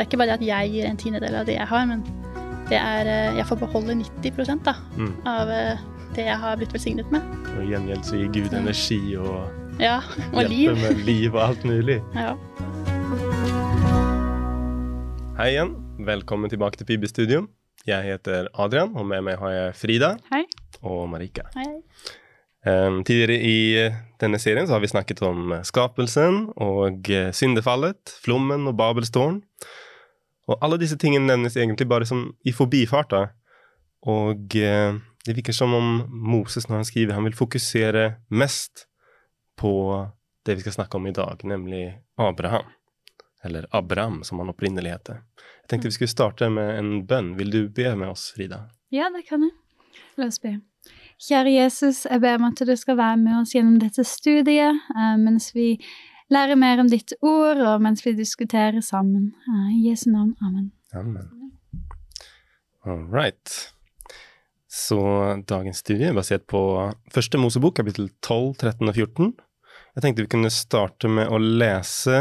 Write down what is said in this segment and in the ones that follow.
Det er ikke bare det at jeg gir en tiendedel av det jeg har, men det er eh, Jeg får beholde 90 da, Mm. av eh, det jeg har blitt velsignet med. Og i gjengjeld så gir Gud energi og Ja, og liv. med liv og alt mulig. Ja. Hei igjen. Velkommen tilbake til Pibestudio. Jeg heter Adrian, og med meg har jeg Frida Hei. og Marika. Hei. Um, tidligere i denne serien så har vi snakket om eh, skapelsen og eh, syndefallet, flommen og Babelstårn. Og alle disse tingene nevnes egentlig bare som i forbifarta. Og eh, det virker som om Moses når han skriver, han vil fokusere mest på det vi skal snakke om i dag, nemlig Abraham. Eller Abraham, som han opprinnelig heter. Jeg tenkte vi skulle starte med en bønn. Vil du be med oss, Frida? Ja, det kan jeg. La oss be. Kjære Jesus, jeg ber om at du skal være med oss gjennom dette studiet eh, mens vi lærer mer om ditt ord, og mens vi diskuterer sammen. Eh, I Jesu navn. Amen. Amen. All right. Så dagens studie er basert på første Mosebok, kapittel 12, 13 og 14. Jeg tenkte vi kunne starte med å lese.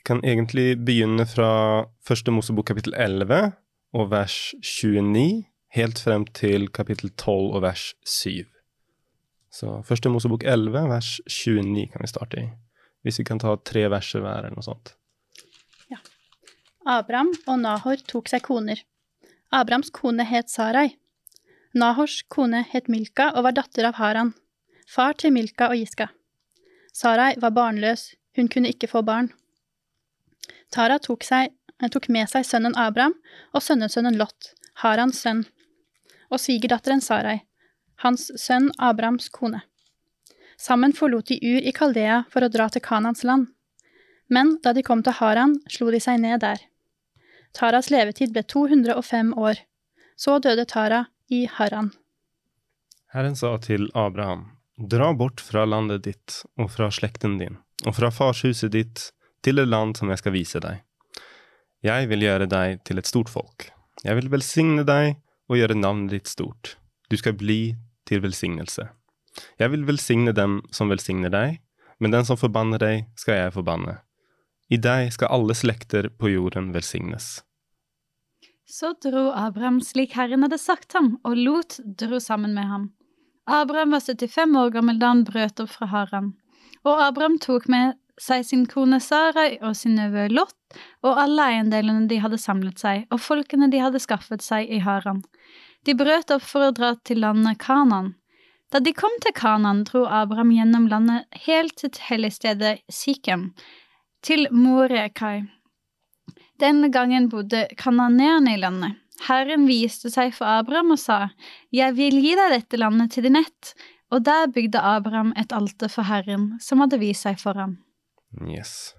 Vi kan egentlig begynne fra første Mosebok, kapittel 11 og vers 29, helt frem til kapittel 12 og vers 7. Så første Mosebok 11, vers 29 kan vi starte i. Hvis vi kan ta tre verser hver, eller noe sånt. Abraham og Nahor tok seg koner. Abrahams kone het Sarai. Nahors kone het Milka og var datter av Haran, far til Milka og Giska. Sarai var barnløs, hun kunne ikke få barn. Tara tok, seg, eh, tok med seg sønnen Abraham og sønnesønnen Lot, Harans sønn, og svigerdatteren Sarai, hans sønn Abrahams kone. Sammen forlot de Ur i Kaldea for å dra til Kanans land. Men da de kom til Haran, slo de seg ned der. Taras levetid ble 205 år. Så døde Tara i Haran. Herren sa til Abraham, dra bort fra landet ditt og fra slekten din, og fra farshuset ditt til det land som jeg skal vise deg. Jeg vil gjøre deg til et stort folk. Jeg vil velsigne deg og gjøre navnet ditt stort. Du skal bli til velsignelse. Jeg vil velsigne dem som velsigner deg, men den som forbanner deg, skal jeg forbanne. I deg skal alle slekter på jorden velsignes. Så dro Abraham slik Herren hadde sagt ham, og Lot dro sammen med ham. Abraham var 75 år gammel da han brøt opp fra Haran. Og Abraham tok med seg sin kone Sarai og sin nevø Lot og alle eiendelene de hadde samlet seg, og folkene de hadde skaffet seg i Haran. De brøt opp for å dra til landet Kanan. Da de kom til Kanan, dro Abraham gjennom landet helt til helligstedet Sikhem, til Morekai. Denne gangen bodde kananeerne i landet. Herren viste seg for Abraham og sa, Jeg vil gi deg dette landet til din ett. Og der bygde Abraham et alter for Herren, som hadde vist seg for ham. Yes.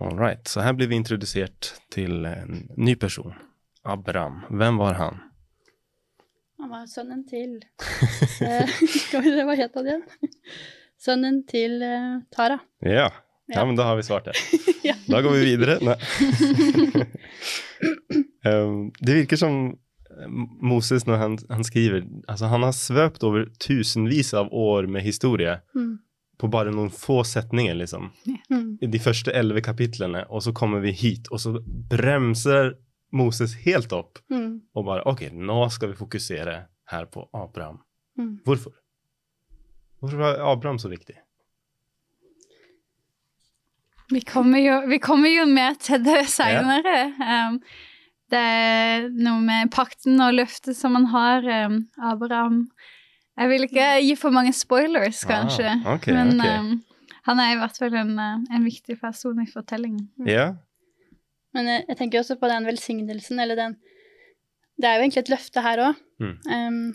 All right. Så her blir vi introdusert til en ny person. Abraham. Hvem var han? Han var sønnen til eh, Skal vi se, hva het han igjen? Sønnen til uh, Tara. Ja. ja, men da har vi svart det. Ja. Da går vi videre. Um, det virker som Moses når han, han skriver altså Han har svøpt over tusenvis av år med historie Mm. på bare noen få setninger, liksom. Mm. I de første elleve kapitlene, og så kommer vi hit, og så bremser Moses helt opp Mm. og bare OK, nå skal vi fokusere her på Abraham. Mm. Hvorfor? Hvorfor var Abraham så viktig? Vi kommer jo, vi kommer jo mer til det seinere. Um, det er noe med pakten og løftet som man har. Um, Abraham Jeg vil ikke gi for mange spoilers, kanskje, Ah, okay, men okay. um, han er i hvert fall en, uh, en viktig person i fortellingen. Ja? Men jeg, jeg tenker også på den velsignelsen, eller den Det er jo egentlig et løfte her òg, Mm.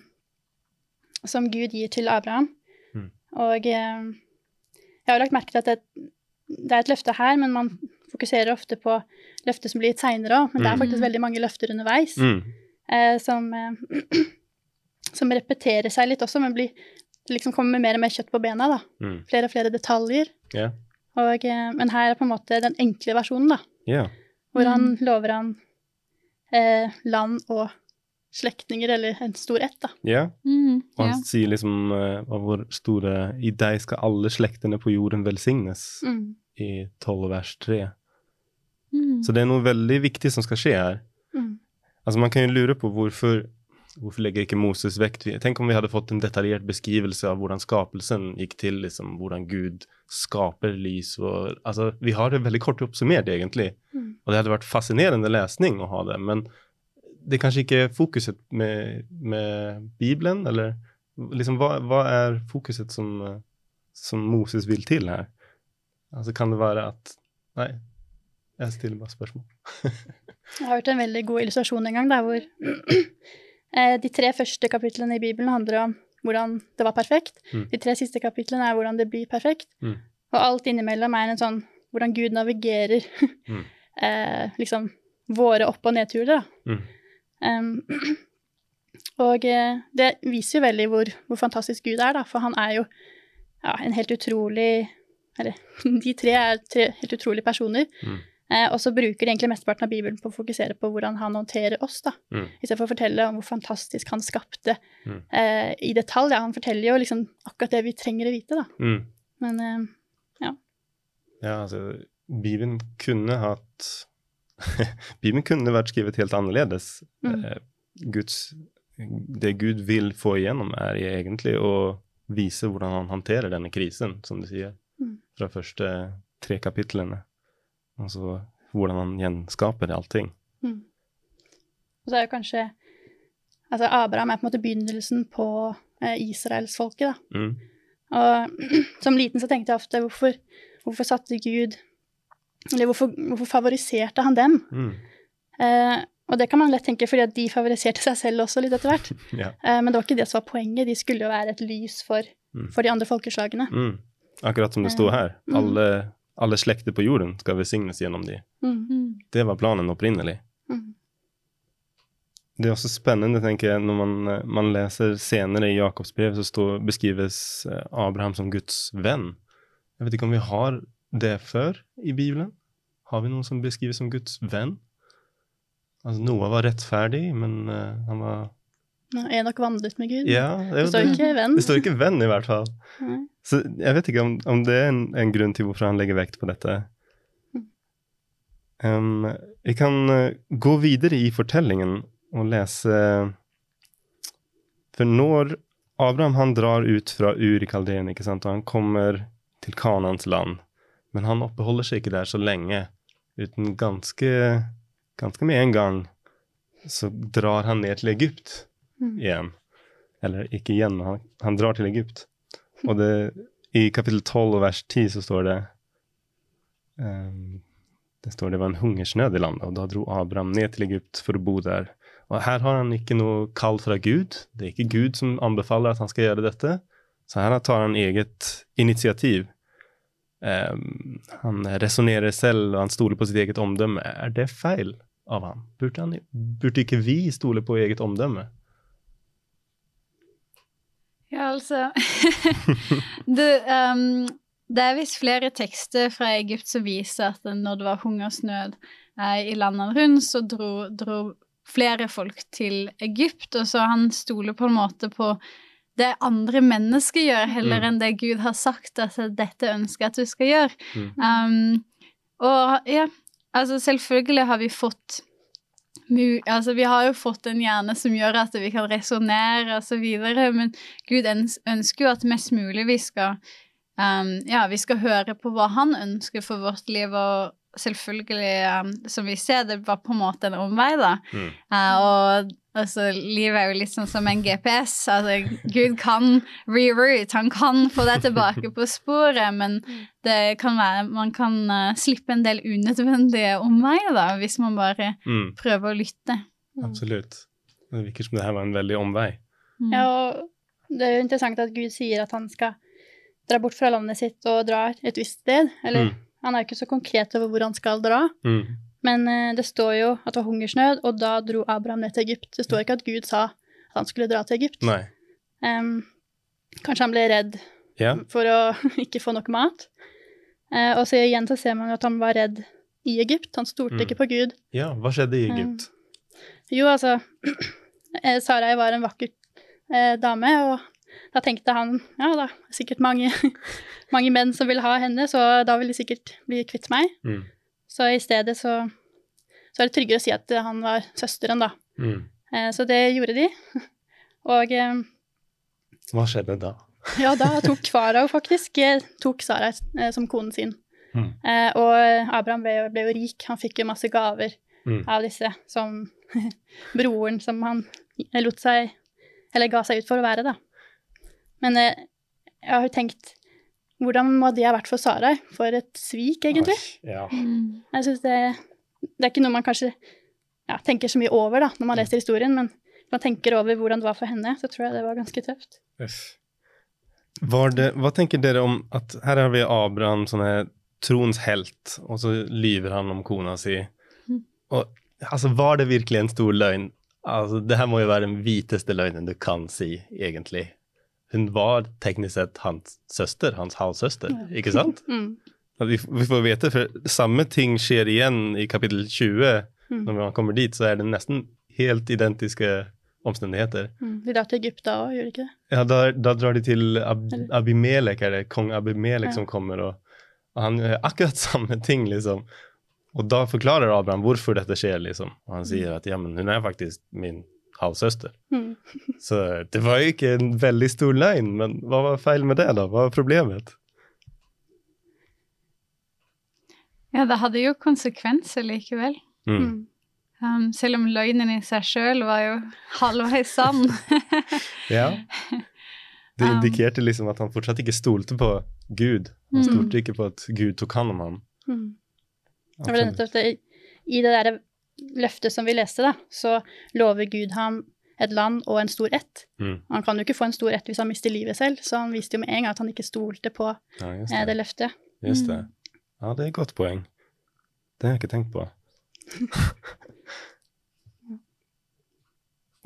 som Gud gir til Abraham. Mm. Og um, jeg har lagt merke til at det, det er et løfte her, men man fokuserer ofte på løftet som blir gitt seinere òg. Men det er Mm. faktisk veldig mange løfter underveis Mm. eh, som, uh, som repeterer seg litt også, men blir, liksom kommer med mer og mer kjøtt på bena. da. Mm. Flere og flere detaljer. Ja. Og, eh, men her er på en måte den enkle versjonen, da. Ja. Hvor han Mm. lover han eh, land og slektninger, eller en stor ett, da. ja. Mm, Og ja. han sier liksom uh, hvor store I deg skal alle slektene på jorden velsignes, Mm. i 12 vers 3. Mm. Så det er noe veldig viktig som skal skje her. Mm. Altså Man kan jo lure på hvorfor Hvorfor legger ikke Moses vekt Tenk om vi hadde fått en detaljert beskrivelse av hvordan skapelsen gikk til, liksom, hvordan Gud skaper lys og Altså, vi har det veldig kort oppsummert, egentlig. Mm. Og det hadde vært fascinerende lesning å ha det, men det er kanskje ikke fokuset med, med Bibelen, eller liksom hva, hva er fokuset som, som Moses vil til her? Altså, kan det være at Nei, jeg stiller bare spørsmål. Jeg har hørt en veldig god illustrasjon en gang der hvor de tre første kapitlene i Bibelen handler om hvordan det var perfekt. Mm. De tre siste kapitlene er hvordan det blir perfekt. Mm. Og alt innimellom er en sånn hvordan Gud navigerer Mm. eh, liksom våre opp- og nedturer, da. Mm. Um, og eh, det viser jo veldig hvor, hvor fantastisk Gud er, da, for han er jo ja, en helt utrolig Eller de tre er tre helt utrolige personer. Eh, og så bruker de egentlig mesteparten av Bibelen på å fokusere på hvordan han håndterer oss, da. Mm. Istedenfor å fortelle om hvor fantastisk han skapte Mm. eh, i detalj. Ja, han forteller jo liksom akkurat det vi trenger å vite, da. Mm. Men eh, Ja, altså, Bibelen kunne hatt Bibelen kunne vært skrevet helt annerledes. Mm. Eh, Guds, det Gud vil få igjennom, er egentlig å vise hvordan han håndterer denne krisen, som du sier, Mm. fra første tre kapitlene. Altså hvordan han gjenskaper allting. mm. Og så er jo kanskje Altså, Abraham er på en måte begynnelsen på eh, israelsfolket, da. Mm. Og som liten så tenkte jeg ofte hvorfor, hvorfor satte Gud Eller hvorfor, hvorfor favoriserte han dem? Mm. Eh, og det kan man lett tenke fordi at de favoriserte seg selv også litt etter hvert. Ja. Eh, men det var ikke det som var poenget. De skulle jo være et lys for, Mm. for de andre folkeslagene. Mm. Akkurat som det sto her. Mm. Alle, alle slekter på jorden skal velsignes gjennom de. Mm. Det var planen opprinnelig. Mm. Det er også spennende, tenker jeg, når man, eh, man leser senere i Jakobs brev, så står, beskrives eh, Abraham som Guds venn. Jeg vet ikke om vi har det før i Bibelen? Har vi noen som beskrives som Guds venn? Altså, Noah var rettferdig, men uh, han var Enok vandret med Gud. Ja, det, det står ikke venn. det står ikke venn, i hvert fall. Nei. Så jeg vet ikke om, om det er en, en grunn til hvorfor han legger vekt på dette. Mm. Um, vi kan eh, gå videre i fortellingen og lese For når Abraham han drar ut fra Ur i Kaldeen, ikke sant, og han kommer til Kanans land, men han oppholder seg ikke der så lenge, uten ganske, ganske med en gang så drar han ned til Egypt Mm. igjen. Eller ikke igjen, men han, han drar til Egypt. Og det, i kapittel 12 og vers 10 så står det um, Det står det var en hungersnød i landet, og da dro Abraham ned til Egypt for å bo der. Og her har han ikke noe kall fra Gud. Det er ikke Gud som anbefaler at han skal gjøre dette. Så her tar han eget initiativ. Um, han resonnerer selv, og han stoler på sitt eget omdømme. Er det feil av ham? Burde, han, burde ikke vi stole på eget omdømme? Ja, altså det, um, det er visst flere tekster fra Egypt som viser at når det var hungersnød eh, i landene rundt, så dro, dro flere folk til Egypt, og så han stoler på en måte på det andre mennesker gjør, heller Mm. enn det Gud har sagt at dette ønsker at du skal gjøre. Mm. Um, og ja, altså selvfølgelig har vi fått altså vi har jo fått en hjerne som gjør at vi kan resonnere videre, men Gud ønsker jo at mest mulig vi skal um, ja, vi skal høre på hva han ønsker for vårt liv, og selvfølgelig, um, som vi ser, det var på en måte en omvei, da. Mm. Uh, og altså, livet er jo litt sånn som en GPS. Altså, Gud kan reroute, han kan få deg tilbake på sporet, men det kan være, man kan uh, slippe en del unødvendige omveier, da, hvis man bare Mm. prøver å lytte. Absolutt. Det virker som det her var en veldig omvei. Mm. Ja, og det er jo interessant at Gud sier at han skal dra bort fra landet sitt og dra et visst sted. Eller Mm. han er jo ikke så konkret over hvor han skal dra, Mm. Men eh, det står jo at det var hungersnød, og da dro Abraham ned til Egypt. Det står ikke at Gud sa at han skulle dra til Egypt. Em, kanskje han ble redd Ja. for å ikke få nok mat. Uh, og så igjen så ser man jo at han var redd i Egypt. Han stolte Mm. ikke på Gud. ja, hva skjedde i Egypt? Jo, altså eh, Sarai var en vakker eh, dame, og da tenkte han ja, da er sikkert mange, mange menn som vil ha henne, så da vil de sikkert bli kvitt meg. Mm. Så i stedet så, så er det tryggere å si at han var søsteren, da. Mm. Eh, Så det gjorde de. Og eh, Hva skjedde da? ja, da tok farao faktisk eh, tok Sara eh, som konen sin. Mm. Eh, Og Abraham ble, ble jo rik, han fikk jo masse gaver Mm. av disse, som broren som han lot seg, eller ga seg ut for å være, da. Men jeg har jo tenkt, hvordan må det ha vært for Sarai? For et svik, egentlig. Asj, ja. Mm. Jeg synes det, det er ikke noe man kanskje ja, tenker så mye over da, når man leser historien, men når man tenker over hvordan det var for henne, så tror jeg det var ganske tøft. Yes. Var det, hva tenker dere om at her har vi Abraham som er troens helt, og så lyver han om kona si. Mm. Og, altså, var det virkelig en stor løgn? Altså, det her må jo være den hviteste løgnen du kan si, egentlig. Hun var teknisk sett hans søster, hans halvsøster, ikke sant? Mm. Vi, vi får vite, for samme ting skjer igjen i kapittel 20. Mm. Når man kommer dit, så er det nesten helt identiske omstendigheter. Mm. Vi drar til Egypt da òg, gjør de ikke det? Ja, da, da drar de til Ab Eller- Abimelek, er det kong Abimelek Ja. som kommer, og, og han gjør akkurat samme ting, liksom. Og da forklarer Abraham hvorfor dette skjer, liksom. Og han sier at ja, men hun er faktisk min halvsøster. Mm. Så det var jo ikke en veldig stor løgn, men hva var feil med det, da? Hva var problemet? Ja, det hadde jo konsekvenser likevel. Mm. Mm. Um, selv om løgnen i seg sjøl var jo halvveis sann. Ja. Det Um. indikerte liksom at han fortsatt ikke stolte på Gud. Han Mm. stolte ikke på at Gud tok hand om ham. Mm. Det var nettopp det. I det derre løftet som vi leste, da, så lover Gud ham et land og en stor ett. Mm. Han kan jo ikke få en stor ett hvis han mister livet selv, så han viste jo med en gang at han ikke stolte på Ja, eh, det. det løftet. Just det. Mm. Ja, det er et godt poeng. Det har jeg ikke tenkt på.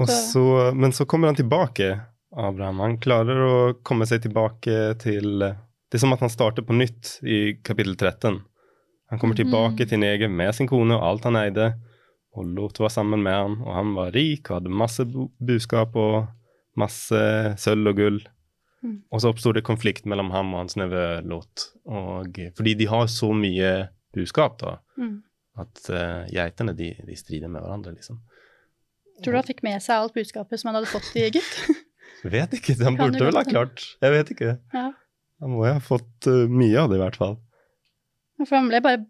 Og så, men så kommer han tilbake, Abraham. Han klarer å komme seg tilbake til Det er som at han starter på nytt i kapittel 13. Han kommer tilbake mm. til Negev med sin kone og alt han eide. Og Lot var sammen med han, og han var rik og hadde masse bu- buskap og masse sølv og gull. Mm. Og så oppstod det konflikt mellom ham og hans nevø Lot. Og, fordi de har så mye buskap, da, Mm. at uh, geitene de, de strider med hverandre, liksom. Tror du han fikk med seg alt budskapet som han hadde fått i Egypt? Vet ikke, han burde vel ha klart. Jeg vet ikke. ja. Han må jo ha fått uh, mye av det, i hvert fall. For han ble bare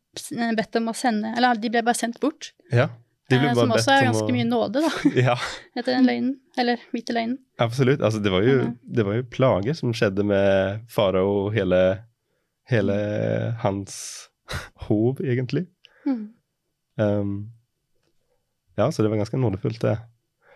bedt om å sende Eller de ble bare sendt bort. Ja. Eh, som også er ganske å- mye nåde, da, Ja, etter den løgnen. Eller hvite løgnen. absolutt. Altså, det var jo, det var jo plager som skjedde med farao og hele, hele hans hov, egentlig. Mm. Um, ja, så det var ganske nådefullt, det.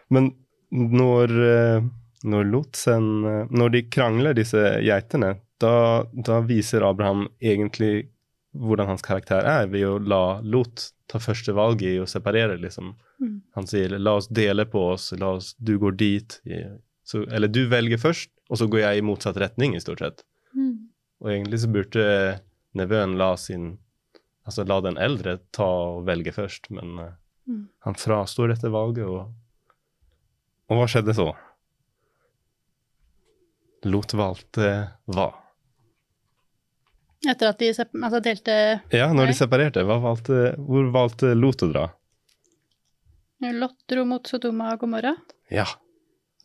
Men når, eh, når Lotsen eh, Når de krangler, disse geitene, da, da viser Abraham egentlig hvordan hans karakter er, ved å la Lot ta første valg i å separere, liksom. Mm. Han sier 'la oss dele på oss', la oss, 'du går dit', så, eller 'du velger først', og så går jeg i motsatt retning, i stort sett. Mm. Og egentlig så burde nevøen la sin Altså la den eldre ta og velge først, men eh, Mm. han frastår dette valget, og Og hva skjedde så? Lot valgte hva? Etter at de altså, delte Ja, når Nei. de separerte, hva valgte, hvor valgte Lot å dra? Lot dro mot Sodoma og Gomorra, Ja,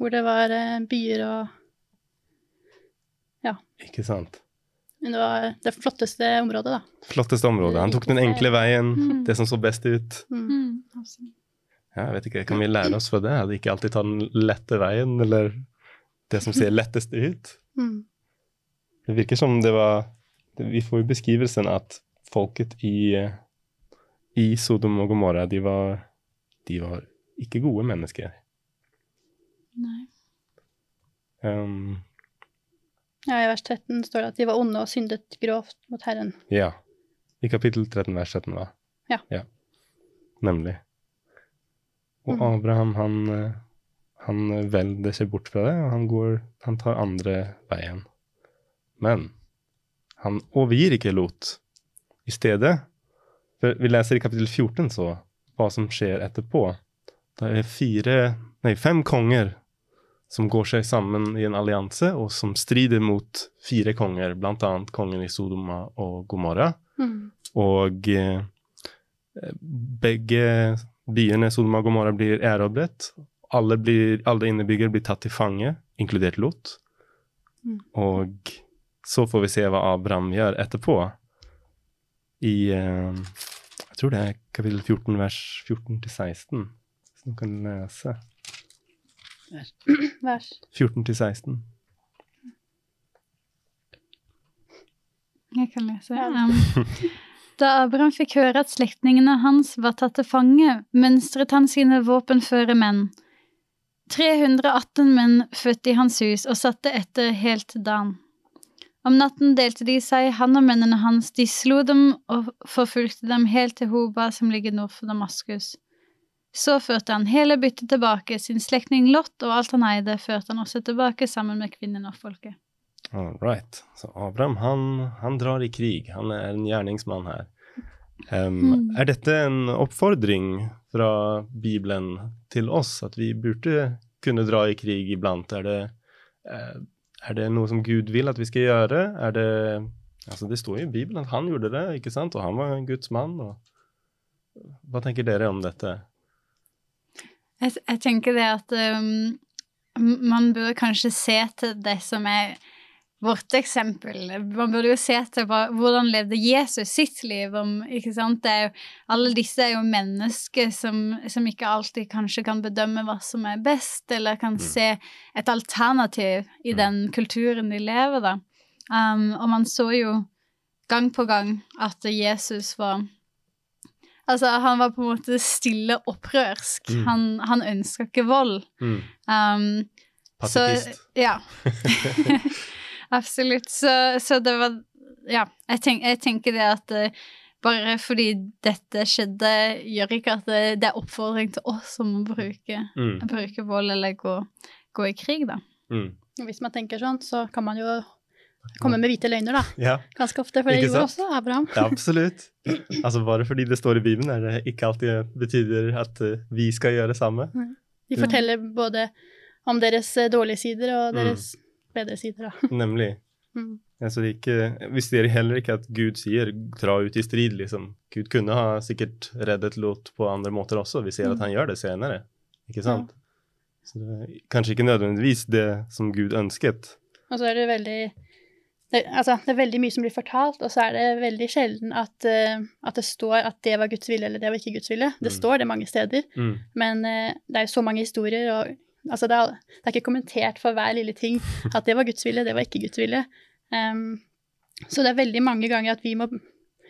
hvor det var eh, byer og Ja. ikke sant. Men det var det flotteste området, da. Flotteste området. Han tok den enkle veien, Mm. det som så best ut. Mm. Mm. Ja, jeg vet ikke, Kan vi lære oss fra det? At ikke alltid ta den lette veien, eller det som ser lettest ut? Mm. Det virker som det var Vi får jo beskrivelsen at folket i, i Sodom og Gomorra, de var, de var ikke gode mennesker. Nei. Um, Ja, I vers 13 står det at de var onde og syndet grovt mot Herren. ja. I kapittel 13, vers 17, hva? Ja. Nemlig. Og mm. Abraham, han, han velger seg bort fra det, og han, går, han tar andre veien. Men han overgir ikke Lot. I stedet for Vi leser i kapittel 14 så hva som skjer etterpå. Det er fire, nei, fem konger som går seg sammen i en allianse, og som strider mot fire konger, annet kongen i Sodoma og Gomorra. Mm. Og eh, eh, begge byene Sodoma og Gomorra blir erobret. Alle, blir, alle innebyggere blir tatt til fange, inkludert Lot. Mm. Og så får vi se hva Abraham gjør etterpå. I eh, Jeg tror det er kapittel 14, vers 14 til 16. Så du kan lese. Vers 14 til 16. Jeg kan lese. Ja. Um, da Abraham fikk høre at slektningene hans var tatt til fange, mønstret han sine våpenføre menn. 318 menn fødte i hans hus og satte etter helt dagen. Om natten delte de seg, han og mennene hans, de slo dem og forfulgte dem helt til Hoba, som ligger nord for Damaskus. Så førte han hele byttet tilbake, sin slektning Lot og alt han eide, førte han også tilbake sammen med kvinnene og folket. All right. Så Abraham, han, han drar i krig. Han er en gjerningsmann her. Um, Mm. Er dette en oppfordring fra Bibelen til oss, at vi burde kunne dra i krig iblant? Er det, eh, er det noe som Gud vil at vi skal gjøre? Er det Altså, det står jo i Bibelen at han gjorde det, ikke sant? Og han var en Guds mann. Og... Hva tenker dere om dette? Jeg, jeg tenker det at um, man burde kanskje se til det som er vårt eksempel. Man burde jo se til hvordan levde Jesus sitt liv. Om, ikke sant? Det jo, alle disse er jo mennesker som, som ikke alltid kanskje kan bedømme hva som er best, eller kan Mm. se et alternativ i Mm. den kulturen de lever, da. Um, og man så jo gang på gang at Jesus var Altså, han var på en måte stille opprørsk. Mm. Han, han ønska ikke vold. Mm. Um, Pasifist. Så, ja. Absolutt. Så, så det var Ja, jeg, tenk, jeg tenker det at uh, bare fordi dette skjedde, gjør ikke at det, det er oppfordring til oss om å bruke, Mm. bruke vold eller gå, gå i krig, da. Mm. Hvis man tenker sånn, så kan man jo komme med hvite løgner, da. Ja. Ganske ofte, for det gjorde også Abraham. Ja, absolutt. Altså Bare fordi det står i Bibelen, er det ikke alltid betyr at eh, vi skal gjøre det samme. De Ja. forteller både om deres eh, dårlige sider og Mm. Bedre sider, da. Nemlig. Mm. Altså, ikke, hvis det heller ikke at Gud sier 'dra ut i strid', liksom. Gud kunne ha sikkert reddet Lot på andre måter også. Vi ser at Mm. han gjør det senere. Ikke sant? Så det er kanskje ikke nødvendigvis det som Gud ønsket. Og så er det veldig det, altså, det er veldig mye som blir fortalt, og så er det veldig sjelden at, uh, at det står at det var Guds vilje eller det var ikke Guds vilje. Det Mm. står det mange steder, Mm. men uh, det er jo så mange historier, og altså, det, er, det er ikke kommentert for hver lille ting at det var Guds vilje, det var ikke Guds vilje. Um, så det er veldig mange ganger at vi må,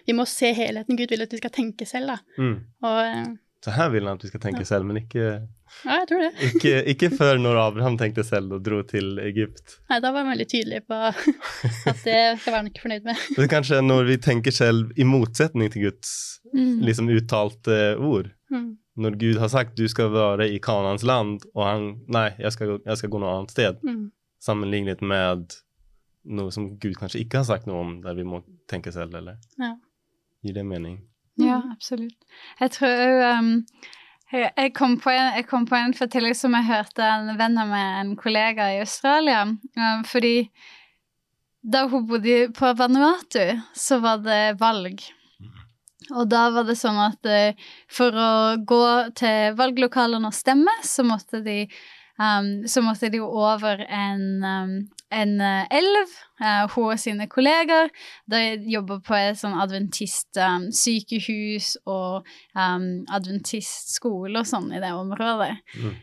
vi må se helheten. Gud vil at vi skal tenke selv, da. Mm. Og eh, Så her vil han at vi skal tenke Ja. selv, men ikke, ja, jeg tror det. ikke, ikke før når Abraham tenkte selv og dro til Egypt. Nei, da var han veldig tydelig på at det skal være han ikke fornøyd med. Det er kanskje når vi tenker selv i motsetning til Guds Mm. liksom uttalte ord. Mm. Når Gud har sagt du skal være i Kanans land, og han nei, jeg skal, gå- jeg skal gå noe annet sted, Mm. sammenlignet med noe som Gud kanskje ikke har sagt noe om, der vi må tenke selv, eller Ja. gir det mening? Ja, absolutt. Jeg tror òg um, jeg, jeg, kom på en, jeg kom på en fortelling som jeg hørte en venn av meg, en kollega i Australia. um, fordi da hun bodde på Vanuatu, så var det valg. Og da var det sånn at eh, for å gå til valglokalene og stemme, så måtte de um, så måtte de jo over en, um, en eh, elv, Uh, hun og sine kolleger. De jobber på et sånn adventist-sykehus og um, adventistskole og sånn i det området. Mm.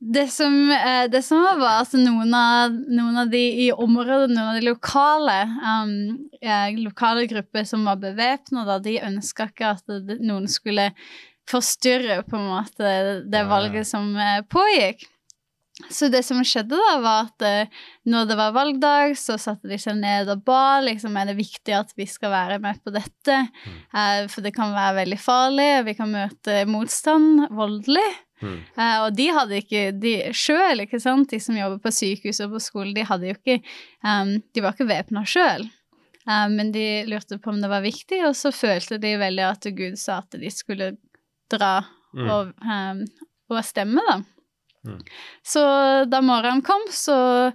Det som, eh, det som var, at noen av, noen av de i området, noen av de lokale, um, eh, lokale grupper som var bevæpna, de ønska ikke at noen skulle forstyrre på en måte det valget som eh, pågikk. Så det som skjedde da, var at når det var valgdag, så satte de seg ned og ba. Liksom, er det viktig at vi skal være med på dette? Eh, for det kan være veldig farlig, vi kan møte motstand voldelig. Mm. Eh, og de hadde ikke de sjøl, ikke sant, de som jobber på sykehus og på skole, de hadde jo ikke um, De var ikke væpna sjøl. men de lurte på om det var viktig, og så følte de veldig at Gud sa at de skulle dra Mm. og, um, og stemme, da. Mm. Så da morgenen kom, så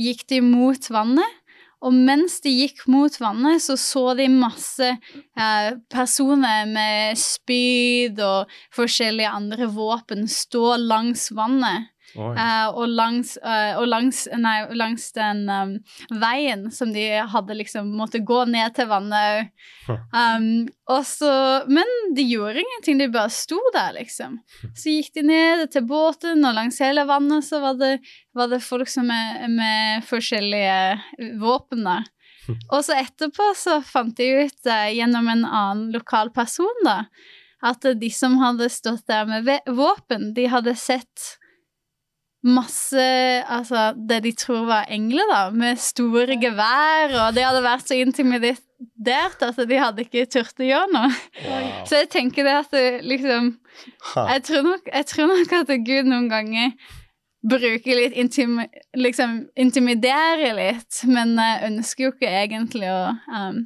gikk de mot vannet, Og mens de gikk mot vannet, så så de masse eh, personer med spyd og forskjellige andre våpen stå langs vannet. Eh, og langs, uh, og langs, nei, langs den um, veien som de hadde liksom måtte gå ned til vannet òg. Um, og så- men de gjorde ingenting, de bare sto der, liksom. Så gikk de ned til båten, og langs hele vannet så var det, var det folk som med, med forskjellige våpen der. Og så etterpå så fant de ut uh, gjennom en annen lokal person, da, at de som hadde stått der med våpen, de hadde sett masse Altså det de tror var engler, da, med store gevær, og de hadde vært så intimidert at de hadde ikke turt å gjøre noe. Wow. Så jeg tenker det at det liksom jeg tror, nok, jeg tror nok at Gud noen ganger bruker litt intim, liksom intimiderer litt, men jeg ønsker jo ikke egentlig å, um,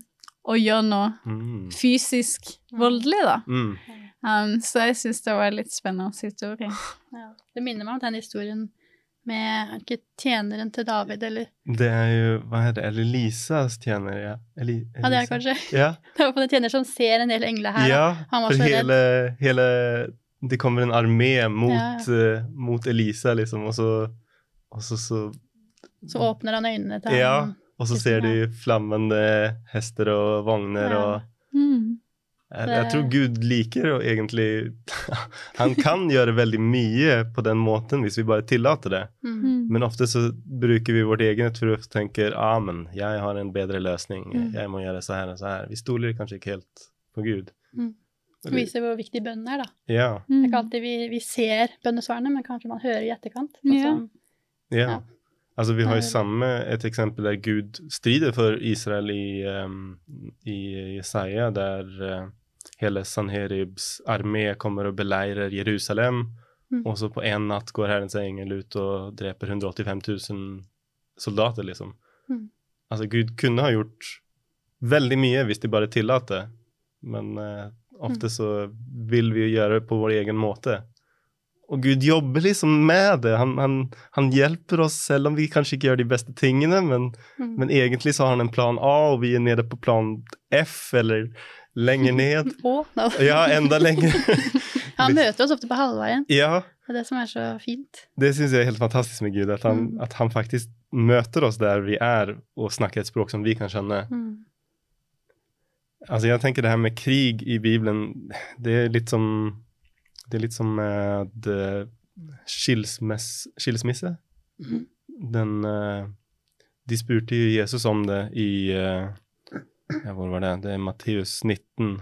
å gjøre noe Mm. fysisk voldelig, da. Mm. Um, så jeg syns det var en litt spennende historie. Ja. Det minner meg om den historien med er ikke tjeneren til David, eller Det er jo Hva heter det? Eller Lisas tjener, ja. Eli, Ja, det er kanskje Ja, Det var på en tjener som ser en del engler her. ja Han var for så hele, hele Det kommer en armé mot, Ja, uh, mot Elisa, liksom, og så Og så, så Så åpner han øynene til Ja. ham. Og så ser de flammende hester og vogner Ja. og Mm. Jeg, jeg tror Gud liker å egentlig Han kan gjøre veldig mye på den måten hvis vi bare tillater det. Mm. Mm. Men ofte så bruker vi vårt eget fornuft og tenker amen, jeg har en bedre løsning, Mm. jeg må gjøre så her og så her. Vi stoler kanskje ikke helt på Gud. Mm. Det viser hvor viktig bønnen er, da. Ja, Det er Mm. ikke alltid vi, vi ser bønnesvarene, men kanskje man hører i etterkant. Ja. Altså, ja. Ja. Altså, vi har jo er- samme et eksempel der Gud strider for Israel i, um, i Jesaja, der uh, hele Sanheribs armé kommer og beleirer Jerusalem. Mm. Og så på én natt går Herrens engel ut og dreper 185 000 soldater, liksom. Mm. Altså, Gud kunne ha gjort veldig mye hvis de bare tillater, men uh, ofte Mm. så vil vi gjøre det på vår egen måte. Og Gud jobber liksom med det. Han, han, han hjelper oss selv om vi kanskje ikke gjør de beste tingene, men, mm. men egentlig så har han en plan A, og vi er nede på plan F, eller lenger ned. Å, da. Ja, enda lenger. Han møter oss ofte på halvveien. ja, Det er det som er så fint. det syns jeg er helt fantastisk med Gud, at han, Mm. at han faktisk møter oss der vi er, og snakker et språk som vi kan skjønne. Mm. Altså, jeg tenker det her med krig i Bibelen, det er litt som Det er litt som med eh, skilsmisse. Mm. Den uh, De spurte jo Jesus om det i eh, Ja, hvor var det? Det er Matteus 19.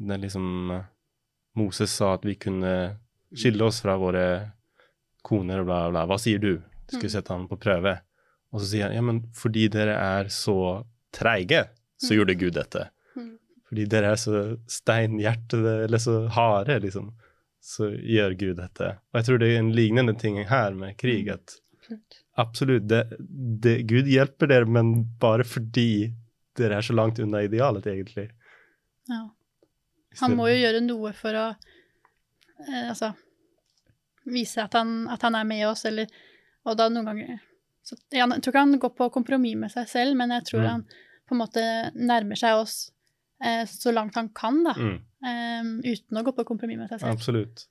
Det er liksom eh, Moses sa at vi kunne skille oss fra våre koner og bla, bla. Hva sier du? De skulle Mm. sette han på prøve. Og så sier han ja, men fordi dere er så treige, så Mm. gjorde Gud dette. Mm. Fordi dere er så steinhjertede, eller så harde, liksom, så gjør Gud dette. Og jeg tror det er en lignende ting her med krig, at absolutt, det, det, Gud hjelper dere, men bare fordi dere er så langt unna idealet, egentlig. Ja. Han må jo gjøre noe for å eh, altså vise at han, at han er med oss, eller Og da noen ganger så, Jeg tror ikke han går på kompromiss med seg selv, men jeg tror Mm. han på en måte nærmer seg oss eh, så langt han kan, da. Mm, eh, uten å gå på kompromiss med seg selv. absolutt.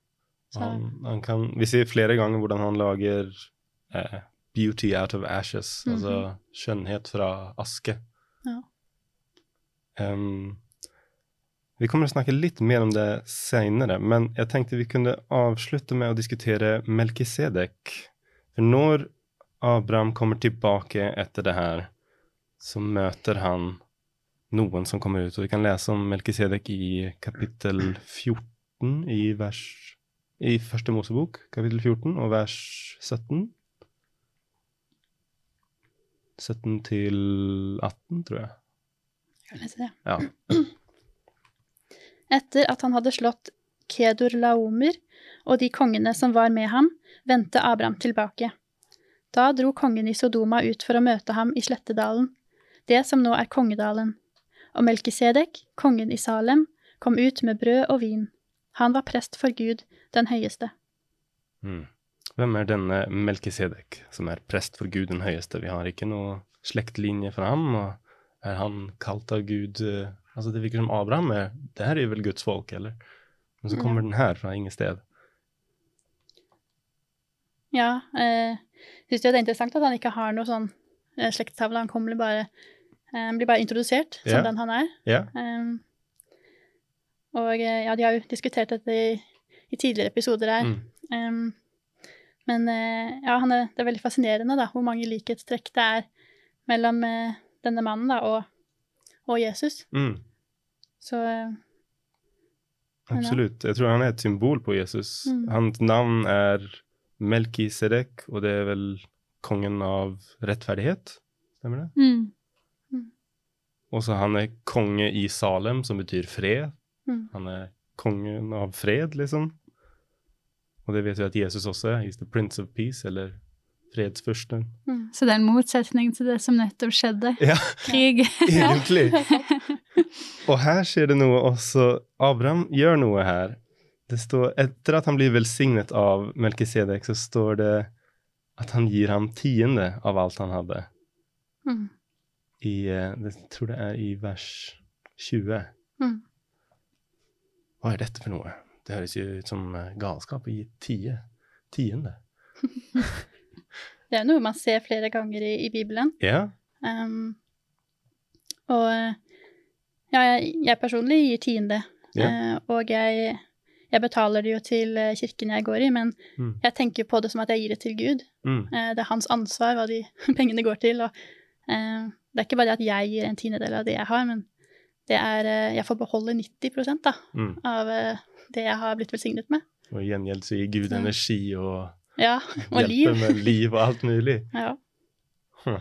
Han, han kan, vi ser flere ganger hvordan han lager eh, beauty out of ashes, Mhm. altså skjønnhet fra aske. Em, vi kommer å snakke litt mer om det senere, men jeg tenkte vi kunne avslutte med å diskutere Melkisedek. For når Abraham kommer tilbake etter det her, så møter han noen som kommer ut. Og vi kan lese om Melkisedek i kapittel 14 i vers i første Mosebok, kapittel 14, og vers 17. 17 til 18, tror jeg. Jeg kan lese det. Ja. Etter at han hadde slått Kedur Laomer og de kongene som var med ham, vendte Abraham tilbake. Da dro kongen i Sodoma ut for å møte ham i Slettedalen, det som nå er Kongedalen. Og Melkisedek, kongen i Salem, kom ut med brød og vin. Han var prest for Gud, den høyeste. Mm. Hvem er denne Melkisedek, som er prest for Gud den høyeste? Vi har ikke noe slektlinje fra ham? Og er han kalt av Gud eh, Altså, det virker som Abraham er Det her er vel Guds folk, eller? Men så kommer den her fra ingen sted. Ja, eh, syns det er interessant at han ikke har noe sånn eh, slektstavle. Han kommer bare, eh, blir bare introdusert som Ja. den han er. Ja. Um, og eh, ja, de har jo diskutert dette i, i tidligere episoder her. Mm. Um, men eh, ja, han er, det er veldig fascinerende da, hvor mange likhetstrekk det er mellom eh, denne mannen da, og, og Jesus. Mm. Så eh, Absolutt. Jeg tror han er et symbol på Jesus. Mm. Hans navn er Melkisedek, og det er vel kongen av rettferdighet. Stemmer det? Mm. Og så han er konge i Salem, som betyr fred. Mm. Han er kongen av fred, liksom. Og det vet vi at Jesus også er. He's the prince of peace, eller fredsfyrsten. mm. Så det er en motsetning til det som nettopp skjedde. Ja, Krig. egentlig. Og her skjer det noe også. Abraham gjør noe her. Det står, Etter at han blir velsignet av Melkisedek, så står det at han gir ham tiende av alt han hadde. Mm. I, eh, det, tror det er i vers 20. Mm. Hva er dette for noe? Det høres jo ut som eh, galskap å gi tie. Tiende. Det er noe man ser flere ganger i, i Bibelen. Ja. Um, og ja, jeg, jeg personlig gir tiende. Ja. Uh, og jeg, jeg betaler det jo til eh, kirken jeg går i, men Mm. jeg tenker på det som at jeg gir det til Gud. Mm. Uh, det er hans ansvar hva de pengene går til. Og, uh, det er ikke bare det at jeg gir en tiendedel av det jeg har, men det er Jeg får beholde 90 da, Mm. av det jeg har blitt velsignet med. Og i gjengjeld så gir Gud energi og Ja, og liv. med liv og alt mulig. Ja. Huh.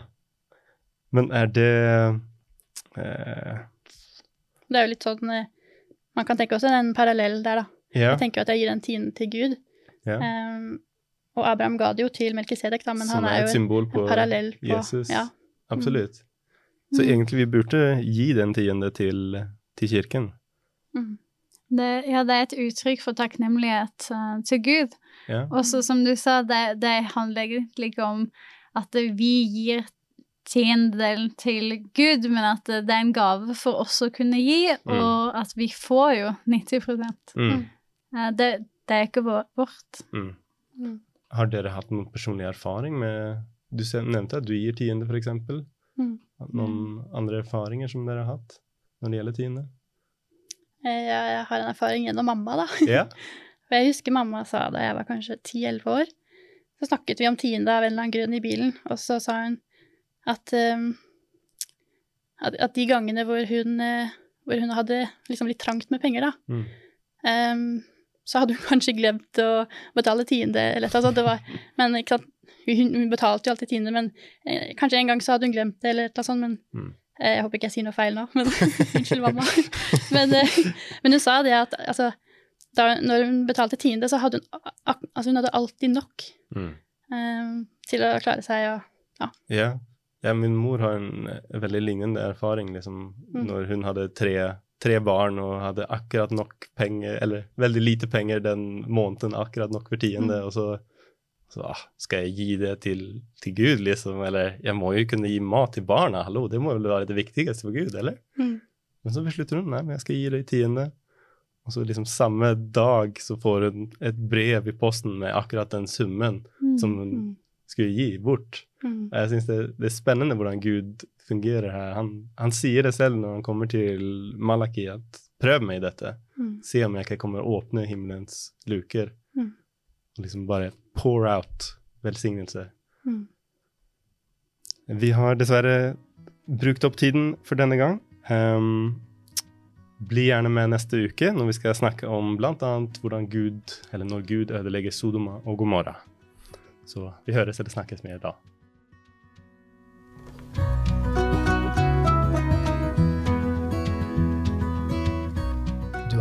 Men er det eh, Det er jo litt sånn eh, Man kan tenke også en parallell der, da. Ja. Jeg tenker jo at jeg gir den tienden til Gud. ja. Um, og Abraham ga det jo til Melkisedek, da, men Som han er er jo symbol en på parallell på Jesus. Ja. Absolutt. Så Mm. egentlig vi burde gi den tiende til, til kirken. Mm. Det, ja, det er et uttrykk for takknemlighet uh, til Gud. Ja. Også som du sa, det, det handler egentlig ikke om at vi gir tiendedelen til Gud, men at det, det er en gave for oss å kunne gi, Mm. og at vi får jo 90 Mm. Eh, det, det er ikke vår, vårt. Mm. Mm. Har dere hatt noen personlig erfaring med Du nevnte at du gir tiende, f.eks. Mm. Noen andre erfaringer som dere har hatt når det gjelder tiende? Eh, Jeg, har en erfaring gjennom mamma, da. Ja. For jeg husker mamma sa da jeg var kanskje 10-11 år, så snakket vi om tiende av en eller annen grunn i bilen, og så sa hun at, um, at, at de gangene hvor hun, eh, hvor hun hadde liksom litt trangt med penger, da, Mm. um, så hadde hun kanskje glemt å betale tiende, eller et eller annet sånt. Det var, men hun, hun betalte jo alltid tiende, men eh, kanskje en gang så hadde hun glemt det, eller et eller annet sånt, men Mm. Eh, jeg håper ikke jeg sier noe feil nå, men unnskyld, mamma. men, eh, men hun sa det at altså, da, når hun betalte tiende, så hadde hun, altså, hun hadde alltid nok Mm. um, til å klare seg. Og, Ja. ja, min mor har en veldig lignende erfaring, liksom, Mm. når hun hadde tre, tre barn og hadde akkurat nok penger, eller veldig lite penger den måneden, akkurat nok for tiende, Mm. og så, så ah, skal jeg gi det til, til Gud, liksom, eller jeg må jo kunne gi mat til barna, hallo, det må vel være det viktigste for Gud, eller? Mm. Men så beslutter hun, nei, men jeg skal gi det i tiende. Og så liksom samme dag så får hun et brev i posten med akkurat den summen som hun Mm. skulle gi bort. Mm. Jeg syns det, det er spennende hvordan Gud fungerer her. Han, han sier det selv når han kommer til Malaki, at prøv meg i dette. Mm. Se om jeg ikke kommer å åpne himmelens luker. Mm. Og liksom bare pour out velsignelse. Mm. Vi har dessverre brukt opp tiden for denne gang. Um, bli gjerne med neste uke når vi skal snakke om bl.a. hvordan Gud, eller når Gud ødelegger Sodoma og Gomorra. Så vi høres eller snakkes mer da.